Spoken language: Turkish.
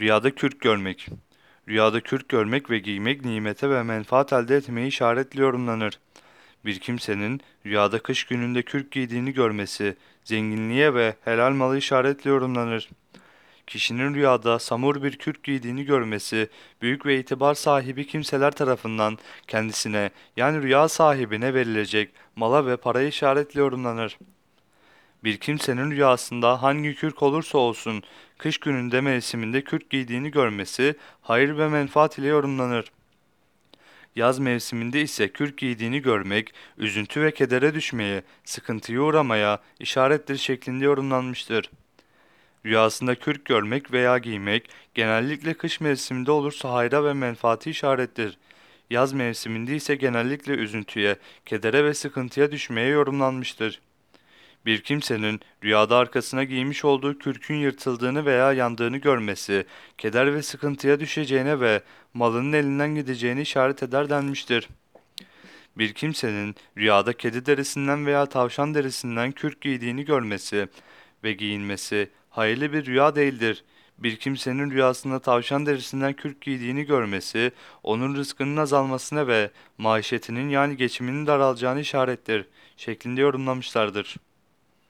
Rüyada kürk görmek. Rüyada kürk görmek ve giymek nimete ve menfaat elde etmeyi işaretli yorumlanır. Bir kimsenin rüyada kış gününde kürk giydiğini görmesi, zenginliğe ve helal malı işaretli yorumlanır. Kişinin rüyada samur bir kürk giydiğini görmesi, büyük ve itibar sahibi kimseler tarafından kendisine yani rüya sahibine verilecek mala ve paraya işaretli yorumlanır. Bir kimsenin rüyasında hangi kürk olursa olsun kış gününde mevsiminde kürk giydiğini görmesi hayır ve menfaat ile yorumlanır. Yaz mevsiminde ise kürk giydiğini görmek, üzüntü ve kedere düşmeye, sıkıntıya uğramaya işarettir şeklinde yorumlanmıştır. Rüyasında kürk görmek veya giymek genellikle kış mevsiminde olursa hayra ve menfaati işarettir. Yaz mevsiminde ise genellikle üzüntüye, kedere ve sıkıntıya düşmeye yorumlanmıştır. Bir kimsenin rüyada arkasına giymiş olduğu kürkün yırtıldığını veya yandığını görmesi, keder ve sıkıntıya düşeceğine ve malının elinden gideceğini işaret eder denmiştir. Bir kimsenin rüyada kedi derisinden veya tavşan derisinden kürk giydiğini görmesi ve giyinmesi hayırlı bir rüya değildir. Bir kimsenin rüyasında tavşan derisinden kürk giydiğini görmesi, onun rızkının azalmasına ve maişetinin yani geçiminin daralacağını işarettir şeklinde yorumlamışlardır.